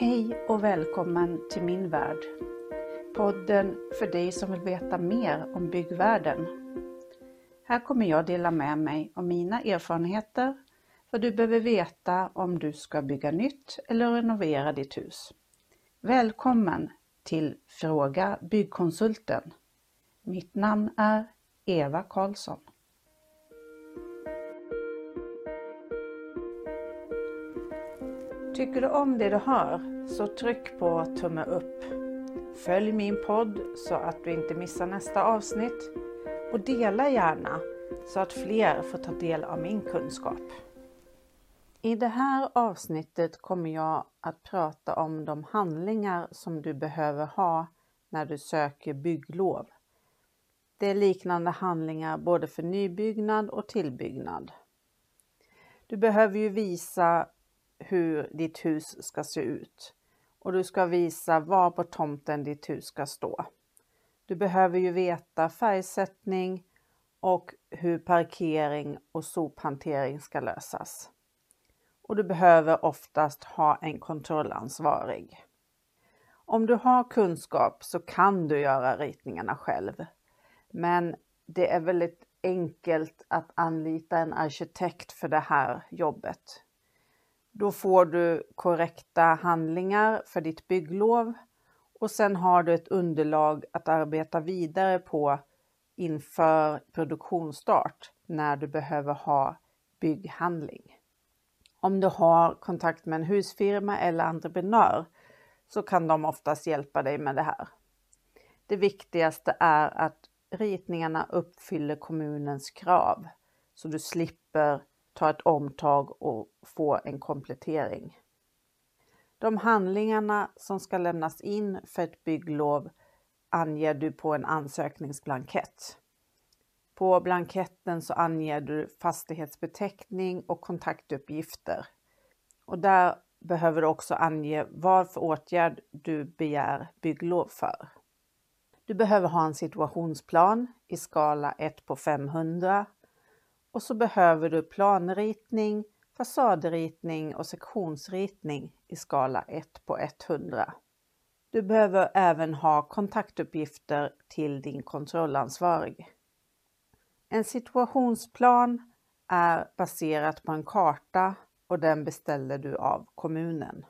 Hej och välkommen till min värld. Podden för dig som vill veta mer om byggvärlden. Här kommer jag dela med mig av mina erfarenheter, vad du behöver veta om du ska bygga nytt eller renovera ditt hus. Välkommen till Fråga Byggkonsulten. Mitt namn är Eva Karlsson. Tycker du om det du hör så tryck på tumme upp. Följ min podd så att du inte missar nästa avsnitt och dela gärna så att fler får ta del av min kunskap. I det här avsnittet kommer jag att prata om de handlingar som du behöver ha när du söker bygglov. Det är liknande handlingar både för nybyggnad och tillbyggnad. Du behöver ju visa hur ditt hus ska se ut och du ska visa var på tomten ditt hus ska stå. Du behöver ju veta färgsättning och hur parkering och sophantering ska lösas. Och du behöver oftast ha en kontrollansvarig. Om du har kunskap så kan du göra ritningarna själv. Men det är väldigt enkelt att anlita en arkitekt för det här jobbet. Då får du korrekta handlingar för ditt bygglov och sen har du ett underlag att arbeta vidare på inför produktionsstart när du behöver ha bygghandling. Om du har kontakt med en husfirma eller entreprenör så kan de oftast hjälpa dig med det här. Det viktigaste är att ritningarna uppfyller kommunens krav så du slipper ta ett omtag och få en komplettering. De handlingarna som ska lämnas in för ett bygglov anger du på en ansökningsblankett. På blanketten så anger du fastighetsbeteckning och kontaktuppgifter. Och där behöver du också ange vad för åtgärd du begär bygglov för. Du behöver ha en situationsplan i skala 1 på 500 och så behöver du planritning, fasadritning och sektionsritning i skala 1 på 100. Du behöver även ha kontaktuppgifter till din kontrollansvarig. En situationsplan är baserat på en karta och den beställer du av kommunen.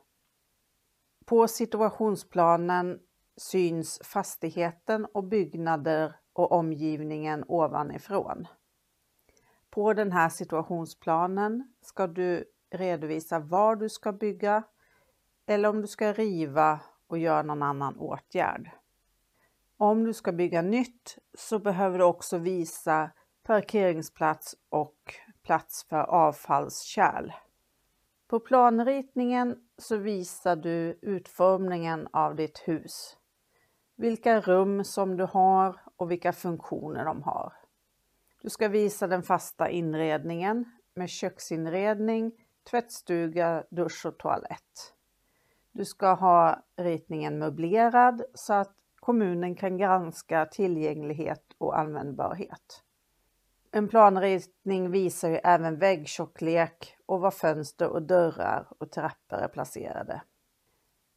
På situationsplanen syns fastigheten och byggnader och omgivningen ovanifrån. På den här situationsplanen ska du redovisa var du ska bygga eller om du ska riva och göra någon annan åtgärd. Om du ska bygga nytt så behöver du också visa parkeringsplats och plats för avfallskärl. På planritningen så visar du utformningen av ditt hus. Vilka rum som du har och vilka funktioner de har. Du ska visa den fasta inredningen med köksinredning, tvättstuga, dusch och toalett. Du ska ha ritningen möblerad så att kommunen kan granska tillgänglighet och användbarhet. En planritning visar ju även väggtjocklek och var fönster och dörrar och trappor är placerade.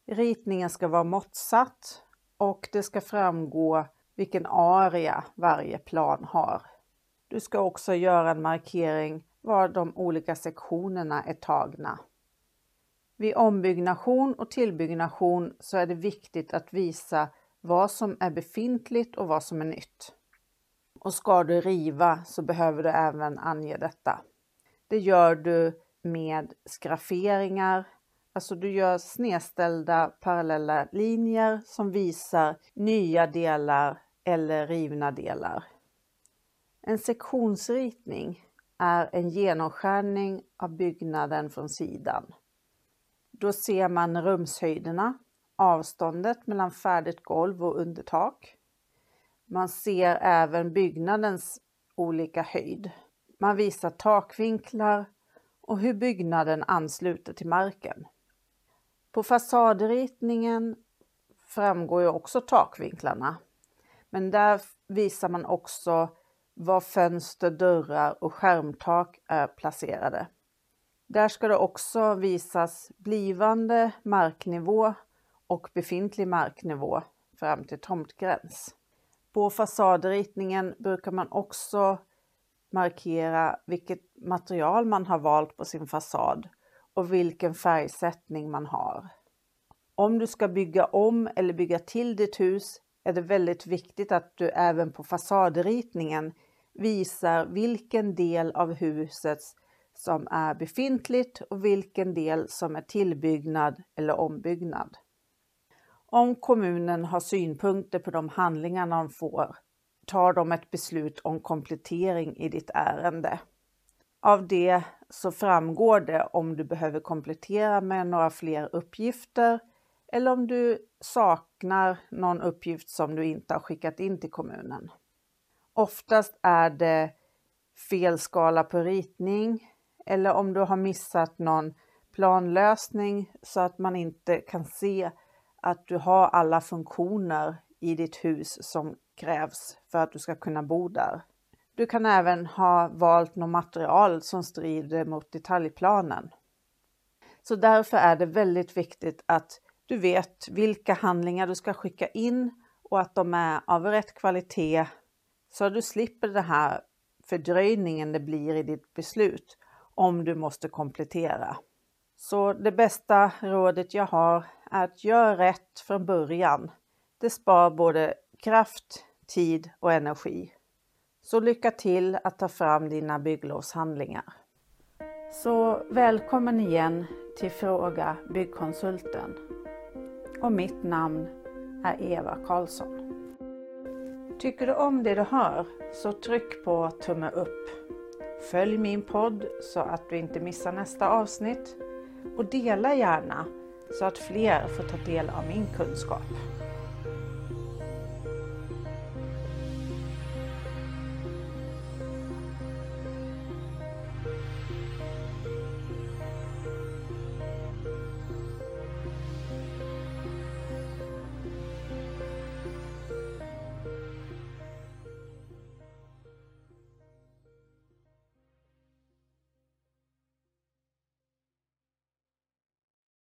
Ritningen ska vara måttsatt och det ska framgå vilken area varje plan har. Du ska också göra en markering var de olika sektionerna är tagna. Vid ombyggnation och tillbyggnation så är det viktigt att visa vad som är befintligt och vad som är nytt. Och ska du riva så behöver du även ange detta. Det gör du med skrafferingar, alltså du gör snedställda parallella linjer som visar nya delar eller rivna delar. En sektionsritning är en genomskärning av byggnaden från sidan. Då ser man rumshöjderna, avståndet mellan färdigt golv och undertak. Man ser även byggnadens olika höjd. Man visar takvinklar och hur byggnaden ansluter till marken. På fasadritningen framgår ju också takvinklarna, men där visar man också var fönster, dörrar och skärmtak är placerade. Där ska det också visas blivande marknivå och befintlig marknivå fram till tomtgräns. På fasadritningen brukar man också markera vilket material man har valt på sin fasad och vilken färgsättning man har. Om du ska bygga om eller bygga till ditt hus är det väldigt viktigt att du även på fasadritningen visar vilken del av huset som är befintligt och vilken del som är tillbyggnad eller ombyggnad. Om kommunen har synpunkter på de handlingar de får tar de ett beslut om komplettering i ditt ärende. Av det så framgår det om du behöver komplettera med några fler uppgifter eller om du saknar någon uppgift som du inte har skickat in till kommunen. Oftast är det fel skala på ritning eller om du har missat någon planlösning så att man inte kan se att du har alla funktioner i ditt hus som krävs för att du ska kunna bo där. Du kan även ha valt något material som strider mot detaljplanen. Så därför är det väldigt viktigt att du vet vilka handlingar du ska skicka in och att de är av rätt kvalitet så att du slipper den här fördröjningen det blir i ditt beslut om du måste komplettera. Så det bästa rådet jag har är att göra rätt från början. Det spar både kraft, tid och energi. Så lycka till att ta fram dina bygglovshandlingar. Så välkommen igen till Fråga Byggkonsulten. Och mitt namn är Eva Karlsson. Tycker du om det du hör så tryck på tumme upp. Följ min podd så att du inte missar nästa avsnitt och dela gärna så att fler får ta del av min kunskap.